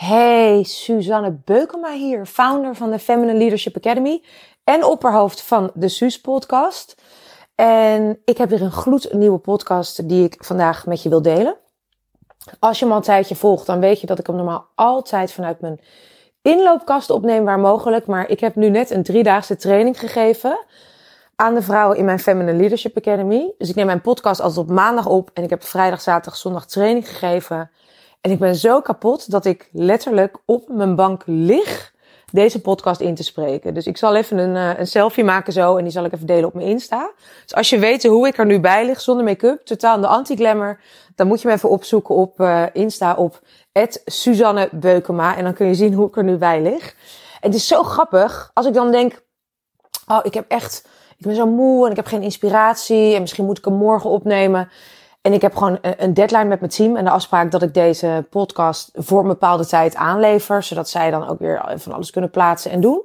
Hey, Suzanne Beukema hier, founder van de Feminine Leadership Academy en opperhoofd van de Suus podcast. En ik heb weer een gloednieuwe podcast die ik vandaag met je wil delen. Als je me al een tijdje volgt, dan weet je dat ik hem normaal altijd vanuit mijn inloopkast opneem waar mogelijk. Maar ik heb nu net een driedaagse training gegeven aan de vrouwen in mijn Feminine Leadership Academy. Dus ik neem mijn podcast altijd op maandag op en ik heb vrijdag, zaterdag, zondag training gegeven. En ik ben zo kapot dat ik letterlijk op mijn bank lig deze podcast in te spreken. Dus ik zal even een, uh, een selfie maken zo en die zal ik even delen op mijn Insta. Dus als je weet hoe ik er nu bij lig, zonder make-up, totaal in de anti-glamour, dan moet je me even opzoeken op uh, Insta op Suzanne Beukema. En dan kun je zien hoe ik er nu bij lig. Het is zo grappig als ik dan denk, oh, ik heb echt, ik ben zo moe en ik heb geen inspiratie en misschien moet ik hem morgen opnemen. En ik heb gewoon een deadline met mijn team en de afspraak dat ik deze podcast voor een bepaalde tijd aanlever, zodat zij dan ook weer van alles kunnen plaatsen en doen.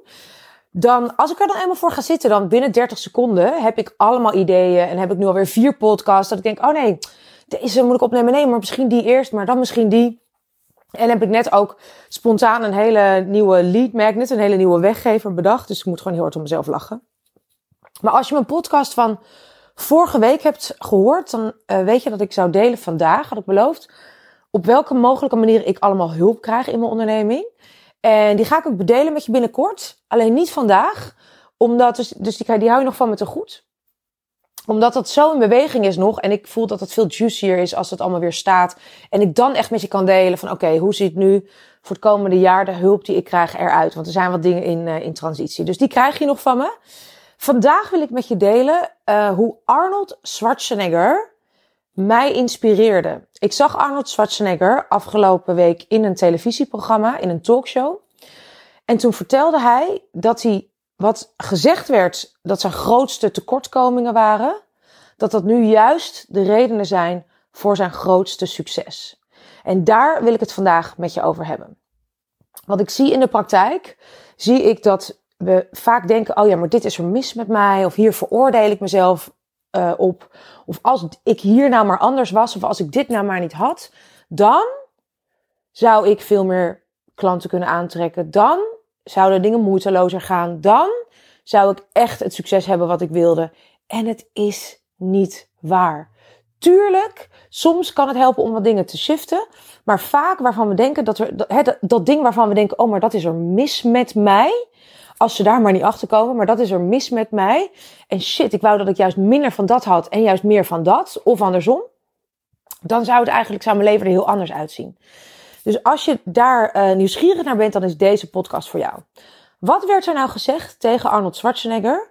Dan, als ik er dan eenmaal voor ga zitten, dan binnen 30 seconden heb ik allemaal ideeën en heb ik nu alweer vier podcasts. Dat ik denk, oh nee, deze moet ik opnemen. Nee, maar misschien die eerst, maar dan misschien die. En heb ik net ook spontaan een hele nieuwe lead magnet, een hele nieuwe weggever bedacht. Dus ik moet gewoon heel hard om mezelf lachen. Maar als je mijn podcast van vorige week hebt gehoord, dan uh, weet je dat ik zou delen vandaag, had ik beloofd, op welke mogelijke manier ik allemaal hulp krijg in mijn onderneming. En die ga ik ook bedelen met je binnenkort. Alleen niet vandaag, omdat dus, dus die, die hou je nog van me te goed omdat dat zo in beweging is nog. En ik voel dat het veel juicier is als het allemaal weer staat. En ik dan echt met je kan delen van oké, hoe ziet nu voor het komende jaar de hulp die ik krijg eruit? Want er zijn wat dingen in, uh, in transitie. Dus die krijg je nog van me. Vandaag wil ik met je delen uh, hoe Arnold Schwarzenegger mij inspireerde. Ik zag Arnold Schwarzenegger afgelopen week in een televisieprogramma, in een talkshow. En toen vertelde hij dat hij wat gezegd werd dat zijn grootste tekortkomingen waren, dat dat nu juist de redenen zijn voor zijn grootste succes. En daar wil ik het vandaag met je over hebben. Wat ik zie in de praktijk, zie ik dat we vaak denken: oh ja, maar dit is er mis met mij, of hier veroordeel ik mezelf uh, op. Of als ik hier nou maar anders was, of als ik dit nou maar niet had, dan zou ik veel meer klanten kunnen aantrekken. Dan zouden dingen moeitelozer gaan. Dan zou ik echt het succes hebben wat ik wilde. En het is niet waar. Tuurlijk, soms kan het helpen om wat dingen te shiften. Maar vaak waarvan we denken dat er, dat, dat ding waarvan we denken, oh, maar dat is er mis met mij. Als ze daar maar niet achter komen, maar dat is er mis met mij. En shit, ik wou dat ik juist minder van dat had en juist meer van dat. Of andersom. Dan zou het eigenlijk, zou mijn leven er heel anders uitzien. Dus als je daar uh, nieuwsgierig naar bent, dan is deze podcast voor jou. Wat werd er nou gezegd tegen Arnold Schwarzenegger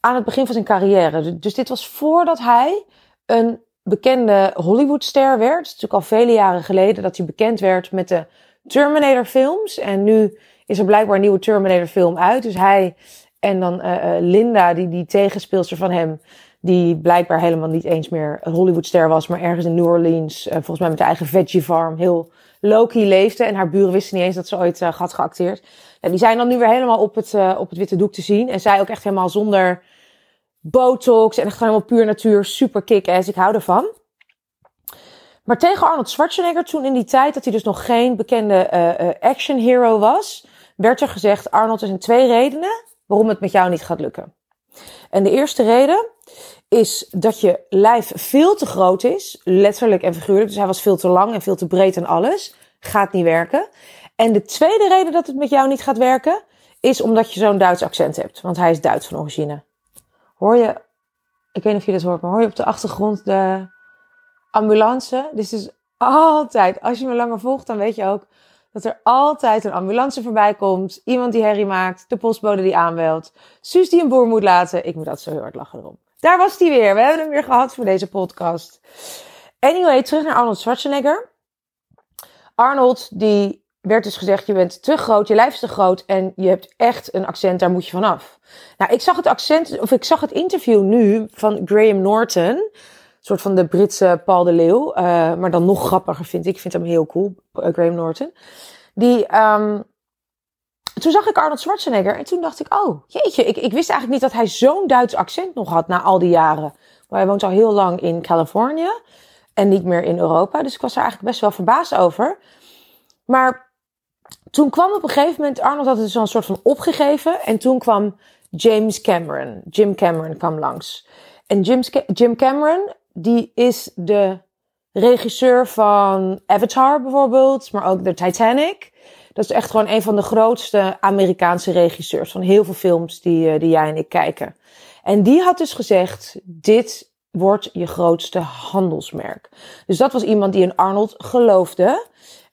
aan het begin van zijn carrière? Dus dit was voordat hij een bekende Hollywoodster werd. Het is natuurlijk al vele jaren geleden dat hij bekend werd met de Terminator films. En nu is er blijkbaar een nieuwe Terminator film uit. Dus hij en dan uh, Linda, die, die tegenspeelster van hem, die blijkbaar helemaal niet eens meer een Hollywoodster was, maar ergens in New Orleans, uh, volgens mij met de eigen veggie farm, heel low-key leefde. En haar buren wisten niet eens dat ze ooit had geacteerd. En die zijn dan nu weer helemaal op het, op het witte doek te zien. En zij ook echt helemaal zonder botox en helemaal puur natuur. Super kick-ass. Ik hou ervan. Maar tegen Arnold Schwarzenegger, toen in die tijd dat hij dus nog geen bekende uh, action hero was, werd er gezegd: Arnold, er zijn twee redenen waarom het met jou niet gaat lukken. En de eerste reden is dat je lijf veel te groot is, letterlijk en figuurlijk. Dus hij was veel te lang en veel te breed en alles. Gaat niet werken. En de tweede reden dat het met jou niet gaat werken, is omdat je zo'n Duits accent hebt. Want hij is Duits van origine. Hoor je, ik weet niet of je dit hoort, maar hoor je op de achtergrond de ambulance? Dit is altijd, als je me langer volgt, dan weet je ook dat er altijd een ambulance voorbij komt. Iemand die herrie maakt, de postbode die aanbelt. Suus die een boer moet laten. Ik moet dat zo heel hard lachen erom. Daar was hij weer. We hebben hem weer gehad voor deze podcast. Anyway, terug naar Arnold Schwarzenegger. Arnold, die werd dus gezegd, je bent te groot, je lijf is te groot en je hebt echt een accent, daar moet je vanaf. Nou, ik zag het accent, of ik zag het interview nu van Graham Norton, soort van de Britse Paul de Leeuw, uh, maar dan nog grappiger vind ik. Ik vind hem heel cool, uh, Graham Norton. Die, um, toen zag ik Arnold Schwarzenegger en toen dacht ik, oh jeetje, ik, ik wist eigenlijk niet dat hij zo'n Duits accent nog had na al die jaren. Maar hij woont al heel lang in Californië en niet meer in Europa. Dus ik was er eigenlijk best wel verbaasd over. Maar toen kwam op een gegeven moment, Arnold had het zo'n soort van opgegeven. En toen kwam James Cameron. Jim Cameron kwam langs. En Jim, Jim Cameron, die is de regisseur van Avatar bijvoorbeeld, maar ook de Titanic. Dat is echt gewoon een van de grootste Amerikaanse regisseurs van heel veel films die, eh, die jij en ik kijken. En die had dus gezegd, dit wordt je grootste handelsmerk. Dus dat was iemand die in Arnold geloofde.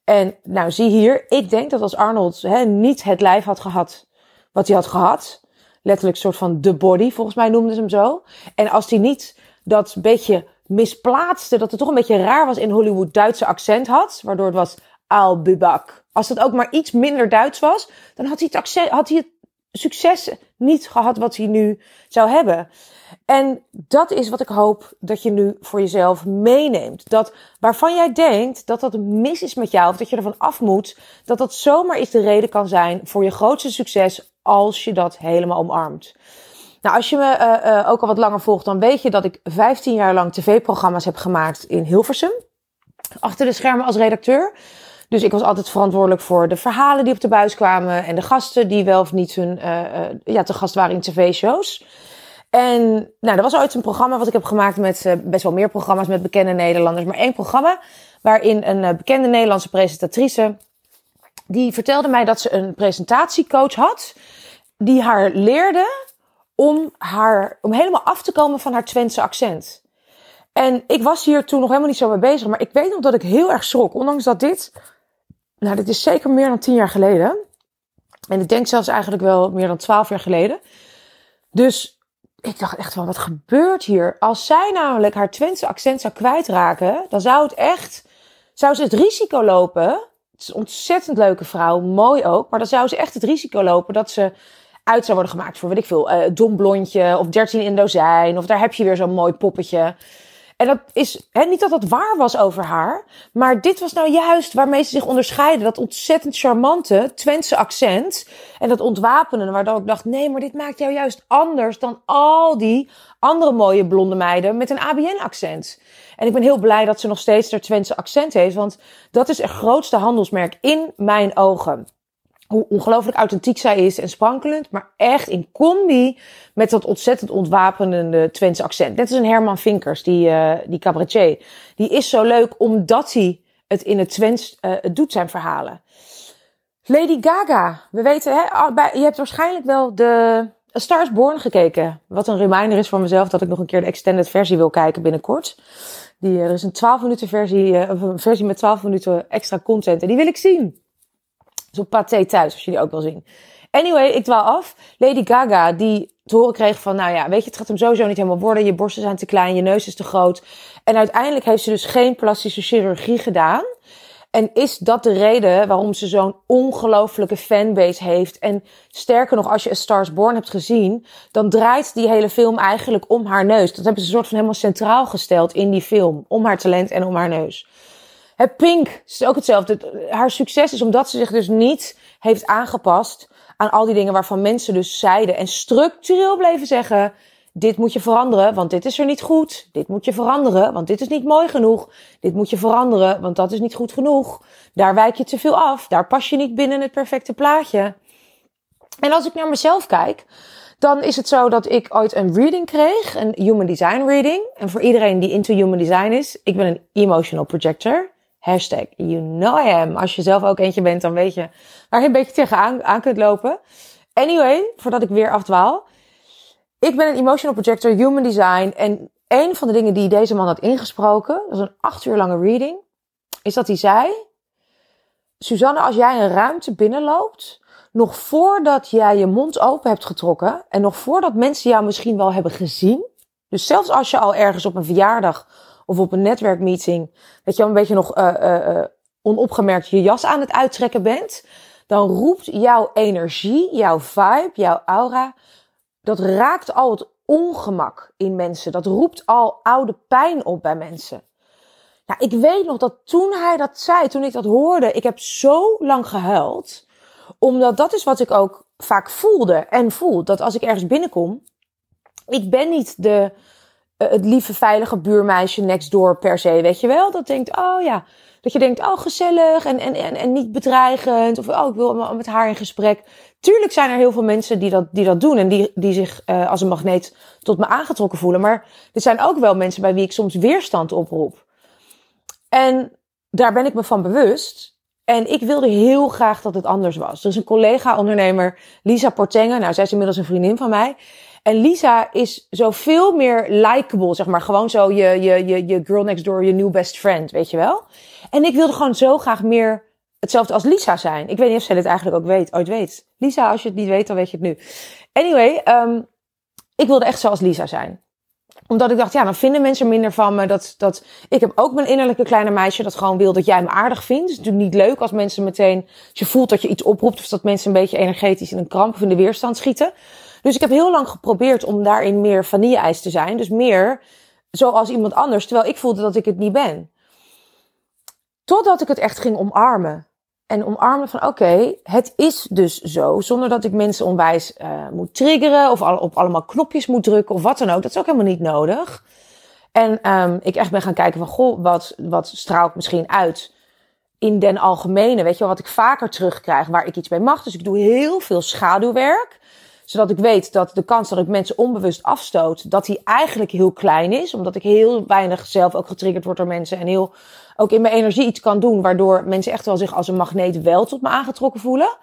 En nou, zie hier, ik denk dat als Arnold hè, niet het lijf had gehad wat hij had gehad, letterlijk een soort van the body, volgens mij noemden ze hem zo. En als hij niet dat beetje misplaatste, dat het toch een beetje raar was in Hollywood Duitse accent had, waardoor het was Al Bubak. Als het ook maar iets minder Duits was, dan had hij het, accent, had hij het succes niet gehad wat hij nu zou hebben. En dat is wat ik hoop dat je nu voor jezelf meeneemt. Dat waarvan jij denkt dat dat mis is met jou of dat je ervan af moet, dat dat zomaar eens de reden kan zijn voor je grootste succes als je dat helemaal omarmt. Nou, als je me uh, ook al wat langer volgt, dan weet je dat ik 15 jaar lang tv-programma's heb gemaakt in Hilversum. Achter de schermen als redacteur. Dus ik was altijd verantwoordelijk voor de verhalen die op de buis kwamen en de gasten die wel of niet hun, uh, ja, te gast waren in tv-shows. En nou, er was ooit een programma wat ik heb gemaakt met best wel meer programma's met bekende Nederlanders. Maar één programma waarin een bekende Nederlandse presentatrice, die vertelde mij dat ze een presentatiecoach had. Die haar leerde om, haar, om helemaal af te komen van haar Twentse accent. En ik was hier toen nog helemaal niet zo mee bezig. Maar ik weet nog dat ik heel erg schrok. Ondanks dat dit, nou dit is zeker meer dan tien jaar geleden. En ik denk zelfs eigenlijk wel meer dan twaalf jaar geleden. Dus ik dacht echt van, wat gebeurt hier? Als zij namelijk haar Twentse accent zou kwijtraken, dan zou het echt, zou ze het risico lopen. Het is een ontzettend leuke vrouw, mooi ook, maar dan zou ze echt het risico lopen dat ze uit zou worden gemaakt voor, weet ik veel, uh, dom blondje of 13 in dozijn. Of daar heb je weer zo'n mooi poppetje. En dat is hè, niet dat dat waar was over haar. Maar dit was nou juist waarmee ze zich onderscheiden. Dat ontzettend charmante Twentse accent. En dat ontwapenen. Waardoor ik dacht, nee, maar dit maakt jou juist anders dan al die andere mooie blonde meiden met een ABN-accent. En ik ben heel blij dat ze nog steeds haar Twentse accent heeft. Want dat is het grootste handelsmerk in mijn ogen hoe ongelooflijk authentiek zij is en sprankelend, maar echt in combi met dat ontzettend ontwapenende Twentse accent. Net als een Herman Vinkers, die, uh, die cabaretier. Die is zo leuk omdat hij het in het Twents uh, doet, zijn verhalen. Lady Gaga, we weten, hè, je hebt waarschijnlijk wel de A Star is Born gekeken. Wat een reminder is voor mezelf dat ik nog een keer de extended versie wil kijken binnenkort. Die, er is een 12 minuten versie, een versie met 12 minuten extra content en die wil ik zien. Zo paté thuis, als jullie ook wel zien. Anyway, ik dwaal af. Lady Gaga, die te horen kreeg van, nou ja, weet je, het gaat hem sowieso niet helemaal worden. Je borsten zijn te klein, je neus is te groot. En uiteindelijk heeft ze dus geen plastische chirurgie gedaan. En is dat de reden waarom ze zo'n ongelofelijke fanbase heeft? En sterker nog, als je A Stars Born hebt gezien, dan draait die hele film eigenlijk om haar neus. Dat hebben ze soort van helemaal centraal gesteld in die film. Om haar talent en om haar neus. Het Pink is ook hetzelfde. Haar succes is omdat ze zich dus niet heeft aangepast aan al die dingen waarvan mensen dus zeiden en structureel bleven zeggen: dit moet je veranderen, want dit is er niet goed. Dit moet je veranderen, want dit is niet mooi genoeg. Dit moet je veranderen, want dat is niet goed genoeg. Daar wijk je te veel af. Daar pas je niet binnen het perfecte plaatje. En als ik naar mezelf kijk, dan is het zo dat ik ooit een reading kreeg, een Human Design reading. En voor iedereen die into Human Design is, ik ben een emotional projector. Hashtag you know I am. Als je zelf ook eentje bent, dan weet je waar je een beetje tegenaan aan kunt lopen. Anyway, voordat ik weer afdwaal. Ik ben een emotional projector, human design. En een van de dingen die deze man had ingesproken, dat was een acht uur lange reading, is dat hij zei: Suzanne, als jij een ruimte binnenloopt, nog voordat jij je mond open hebt getrokken en nog voordat mensen jou misschien wel hebben gezien, dus zelfs als je al ergens op een verjaardag of op een netwerkmeeting, dat je al een beetje nog uh, uh, onopgemerkt je jas aan het uittrekken bent, dan roept jouw energie, jouw vibe, jouw aura, dat raakt al het ongemak in mensen. Dat roept al oude pijn op bij mensen. Ik weet nog dat toen hij dat zei, toen ik dat hoorde, ik heb zo lang gehuild. Omdat dat is wat ik ook vaak voelde en voel. Dat als ik ergens binnenkom, ik ben niet de, het lieve, veilige buurmeisje next door per se, weet je wel? Dat denkt, oh ja, dat je denkt, oh gezellig en, en, en, en niet bedreigend. Of oh, ik wil met haar in gesprek. Tuurlijk zijn er heel veel mensen die dat, die dat doen en die, die zich uh, als een magneet tot me aangetrokken voelen. Maar er zijn ook wel mensen bij wie ik soms weerstand oproep. En daar ben ik me van bewust. En ik wilde heel graag dat het anders was. Is een collega-ondernemer, Lisa Portenga. Nou, zij is inmiddels een vriendin van mij. En Lisa is zoveel meer likable, zeg maar. Gewoon zo je, je, je, je girl next door, je new best friend, weet je wel. En ik wilde gewoon zo graag meer hetzelfde als Lisa zijn. Ik weet niet of zij dit eigenlijk ook weet, ooit weet. Lisa, als je het niet weet, dan weet je het nu. Anyway, um, ik wilde echt zoals Lisa zijn omdat ik dacht, ja, dan vinden mensen minder van me. Dat, dat, ik heb ook mijn innerlijke kleine meisje dat gewoon wil dat jij me aardig vindt. Het is natuurlijk niet leuk als mensen meteen, je voelt dat je iets oproept. Of dat mensen een beetje energetisch in een kramp of in de weerstand schieten. Dus ik heb heel lang geprobeerd om daarin meer vanille-ijs te zijn. Dus meer zoals iemand anders. Terwijl ik voelde dat ik het niet ben. Totdat ik het echt ging omarmen. En omarmen van oké, het is dus zo. Zonder dat ik mensen onwijs uh, moet triggeren of op allemaal knopjes moet drukken of wat dan ook. Dat is ook helemaal niet nodig. En um, ik echt ben gaan kijken van goh, wat, wat straalt misschien uit in den algemene. Weet je wel, wat ik vaker terugkrijg waar ik iets mee mag. Dus ik doe heel veel schaduwwerk zodat ik weet dat de kans dat ik mensen onbewust afstoot, dat die eigenlijk heel klein is. Omdat ik heel weinig zelf ook getriggerd word door mensen. En heel ook in mijn energie iets kan doen. Waardoor mensen echt wel zich als een magneet wel tot me aangetrokken voelen.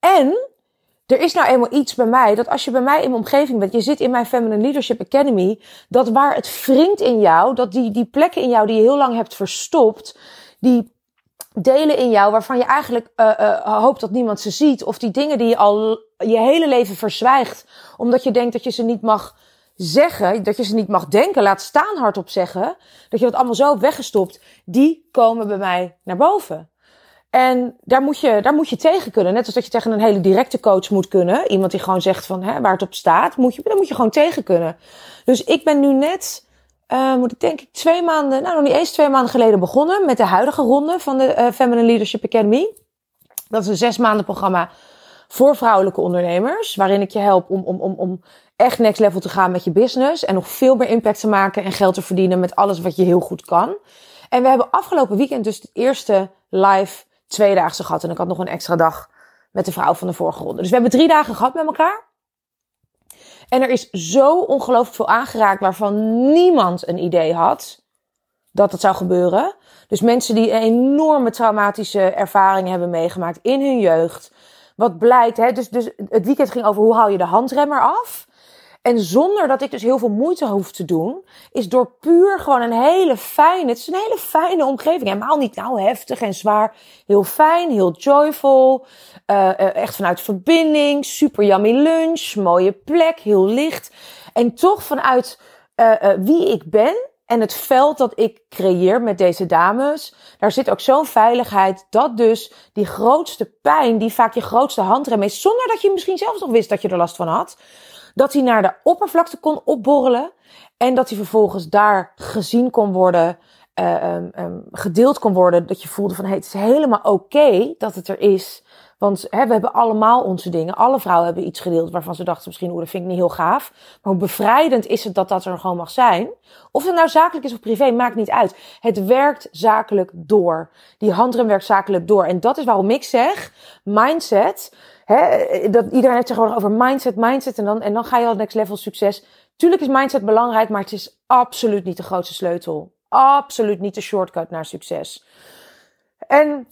En er is nou eenmaal iets bij mij, dat als je bij mij in mijn omgeving bent, je zit in mijn Feminine Leadership Academy, dat waar het wringt in jou, dat die, die plekken in jou die je heel lang hebt verstopt, die delen in jou waarvan je eigenlijk uh, hoopt dat niemand ze ziet. Of die dingen die je al je hele leven verzwijgt. Omdat je denkt dat je ze niet mag zeggen. Dat je ze niet mag denken. Laat staan hardop zeggen. Dat je dat allemaal zo weggestopt. Die komen bij mij naar boven. En daar moet, je, daar moet je tegen kunnen. Net als dat je tegen een hele directe coach moet kunnen. Iemand die gewoon zegt van hè, waar het op staat. Moet je, daar moet je gewoon tegen kunnen. Dus ik ben nu net uh, moet ik denk ik twee maanden, nou nog niet eens twee maanden geleden begonnen met de huidige ronde van de uh, Feminine Leadership Academy. Dat is een zes maanden programma voor vrouwelijke ondernemers, waarin ik je help om, om, om, om echt next level te gaan met je business en nog veel meer impact te maken en geld te verdienen met alles wat je heel goed kan. En we hebben afgelopen weekend dus de eerste live tweedaagse gehad en ik had nog een extra dag met de vrouw van de vorige ronde. Dus we hebben drie dagen gehad met elkaar. En er is zo ongelooflijk veel aangeraakt waarvan niemand een idee had dat het zou gebeuren. Dus mensen die een enorme traumatische ervaringen hebben meegemaakt in hun jeugd. Wat blijkt, hè, dus, dus het weekend ging over hoe haal je de handremmer af. En zonder dat ik dus heel veel moeite hoef te doen, is door puur gewoon een hele fijne, het is een hele fijne omgeving. Helemaal niet nou heftig en zwaar. Heel fijn, heel joyful. Uh, echt vanuit verbinding, super yummy lunch, mooie plek, heel licht. En toch vanuit uh, wie ik ben en het veld dat ik creëer met deze dames, daar zit ook zo'n veiligheid dat dus die grootste pijn, die vaak je grootste handrem is, zonder dat je misschien zelfs nog wist dat je er last van had, dat hij naar de oppervlakte kon opborrelen. En dat hij vervolgens daar gezien kon worden, uh, um, gedeeld kon worden. Dat je voelde van hey, het is helemaal oké dat het er is. Want hè, we hebben allemaal onze dingen. Alle vrouwen hebben iets gedeeld waarvan ze dachten misschien, oeh, dat vind ik niet heel gaaf. Maar hoe bevrijdend is het dat dat er gewoon mag zijn? Of het nou zakelijk is of privé, maakt niet uit. Het werkt zakelijk door. Die handrem werkt zakelijk door. En dat is waarom ik zeg, mindset hè, dat iedereen heeft tegenwoordig over mindset, mindset en dan, en dan ga je al next level succes. Tuurlijk is mindset belangrijk, maar het is absoluut niet de grootste sleutel. Absoluut niet de shortcut naar succes. En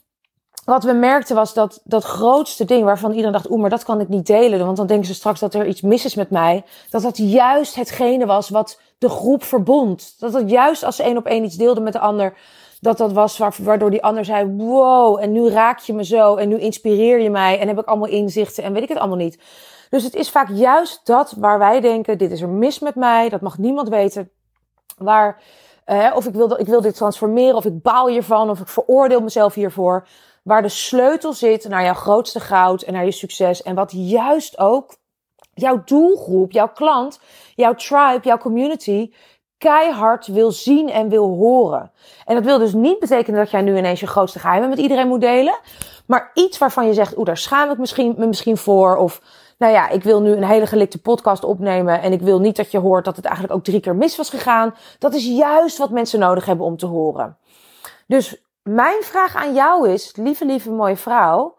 wat we merkten was dat dat grootste ding waarvan iedereen dacht, oeh, maar dat kan ik niet delen, want dan denken ze straks dat er iets mis is met mij. Dat dat juist hetgene was wat de groep verbond. Dat dat juist als ze één op één iets deelde met de ander, dat dat was waardoor die ander zei: Wow, en nu raak je me zo. En nu inspireer je mij. En heb ik allemaal inzichten. En weet ik het allemaal niet. Dus het is vaak juist dat waar wij denken: Dit is er mis met mij. Dat mag niemand weten. Waar, eh, of ik wil, ik wil dit transformeren. Of ik baal hiervan. Of ik veroordeel mezelf hiervoor. Waar de sleutel zit naar jouw grootste goud en naar je succes. En wat juist ook jouw doelgroep, jouw klant, jouw tribe, jouw community keihard wil zien en wil horen. En dat wil dus niet betekenen dat jij nu ineens je grootste geheimen met iedereen moet delen. Maar iets waarvan je zegt, oeh, daar schaam ik misschien, me misschien voor. Of, nou ja, ik wil nu een hele gelikte podcast opnemen. En ik wil niet dat je hoort dat het eigenlijk ook drie keer mis was gegaan. Dat is juist wat mensen nodig hebben om te horen. Dus mijn vraag aan jou is, lieve, lieve mooie vrouw.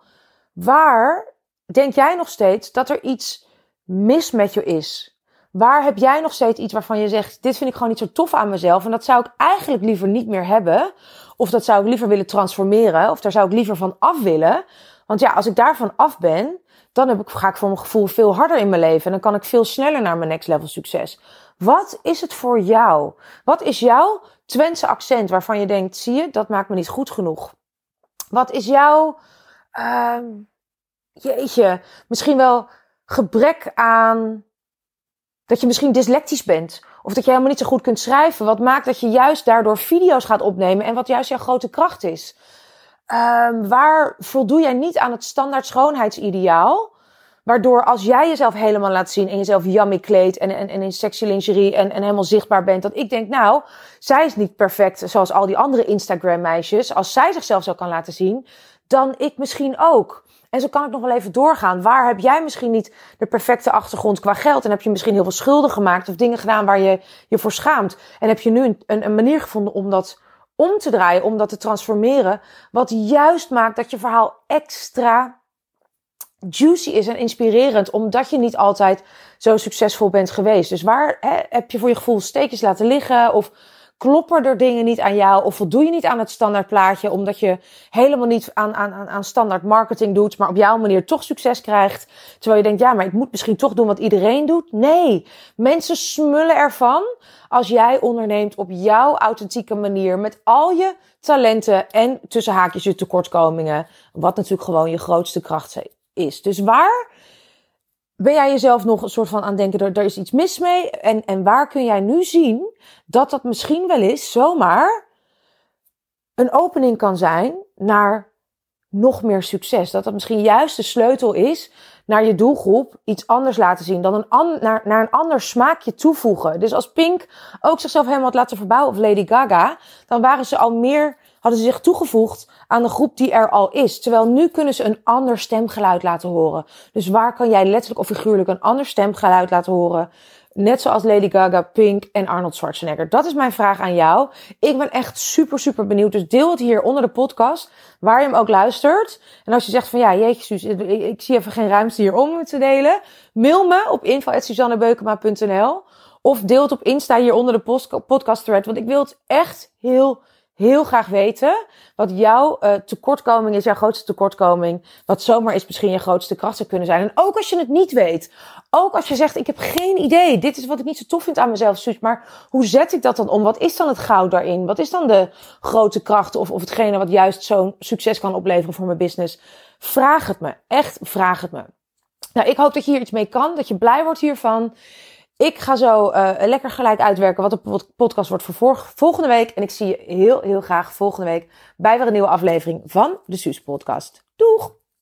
Waar denk jij nog steeds dat er iets mis met je is? Waar heb jij nog steeds iets waarvan je zegt: Dit vind ik gewoon niet zo tof aan mezelf. En dat zou ik eigenlijk liever niet meer hebben. Of dat zou ik liever willen transformeren. Of daar zou ik liever van af willen. Want ja, als ik daarvan af ben, dan heb ik, ga ik voor mijn gevoel veel harder in mijn leven. En dan kan ik veel sneller naar mijn next level succes. Wat is het voor jou? Wat is jouw Twentse accent waarvan je denkt: zie je, dat maakt me niet goed genoeg? Wat is jouw, uh, jeetje, misschien wel gebrek aan dat je misschien dyslectisch bent. Of dat je helemaal niet zo goed kunt schrijven. Wat maakt dat je juist daardoor video's gaat opnemen. En wat juist jouw grote kracht is. Um, waar voldoe jij niet aan het standaard schoonheidsideaal? Waardoor als jij jezelf helemaal laat zien en jezelf yummy kleedt en, en, in sexy lingerie en, en helemaal zichtbaar bent. Dat ik denk, nou, zij is niet perfect zoals al die andere Instagram meisjes. Als zij zichzelf zo kan laten zien, dan ik misschien ook. En zo kan ik nog wel even doorgaan. Waar heb jij misschien niet de perfecte achtergrond qua geld? En heb je misschien heel veel schulden gemaakt of dingen gedaan waar je je voor schaamt? En heb je nu een, een manier gevonden om dat om te draaien, om dat te transformeren? Wat juist maakt dat je verhaal extra juicy is en inspirerend, omdat je niet altijd zo succesvol bent geweest. Dus waar hè, heb je voor je gevoel steekjes laten liggen? Of kloppen er dingen niet aan jou of voldoe je niet aan het standaard plaatje omdat je helemaal niet aan, aan, aan standaard marketing doet, maar op jouw manier toch succes krijgt. Terwijl je denkt, ja, maar ik moet misschien toch doen wat iedereen doet. Nee, mensen smullen ervan als jij onderneemt op jouw authentieke manier met al je talenten en tussen haakjes je tekortkomingen, wat natuurlijk gewoon je grootste kracht is. Dus waar ben jij jezelf nog een soort van aan denken, er, er is iets mis mee? En, en waar kun jij nu zien dat dat misschien wel eens zomaar een opening kan zijn naar nog meer succes? Dat dat misschien juist de sleutel is naar je doelgroep iets anders laten zien. Dan een an, naar, naar een ander smaakje toevoegen. Dus als Pink ook zichzelf helemaal had laten verbouwen, of Lady Gaga, dan waren ze al meer hadden ze zich toegevoegd aan de groep die er al is. Terwijl nu kunnen ze een ander stemgeluid laten horen. Dus waar kan jij letterlijk of figuurlijk een ander stemgeluid laten horen? Net zoals Lady Gaga, Pink en Arnold Schwarzenegger. Dat is mijn vraag aan jou. Ik ben echt super, super benieuwd. Dus deel het hier onder de podcast, waar je hem ook luistert. En als je zegt van ja, jeetje Suus, ik zie even geen ruimte hier om te delen. Mail me op info.suzannebeukema.nl Of deel het op Insta hier onder de podcast thread. Want ik wil het echt heel heel graag weten wat jouw uh, tekortkoming is, jouw grootste tekortkoming. Wat zomaar is misschien je grootste kracht zou kunnen zijn. En ook als je het niet weet. Ook als je zegt, ik heb geen idee. Dit is wat ik niet zo tof vind aan mezelf. Maar hoe zet ik dat dan om? Wat is dan het goud daarin? Wat is dan de grote kracht of, of hetgene wat juist zo'n succes kan opleveren voor mijn business? Vraag het me. Echt, vraag het me. Nou, ik hoop dat je hier iets mee kan. Dat je blij wordt hiervan. Ik ga zo uh, lekker gelijk uitwerken wat de podcast wordt voor volgende week. En ik zie je heel, heel graag volgende week bij weer een nieuwe aflevering van de Suus Podcast. Doeg!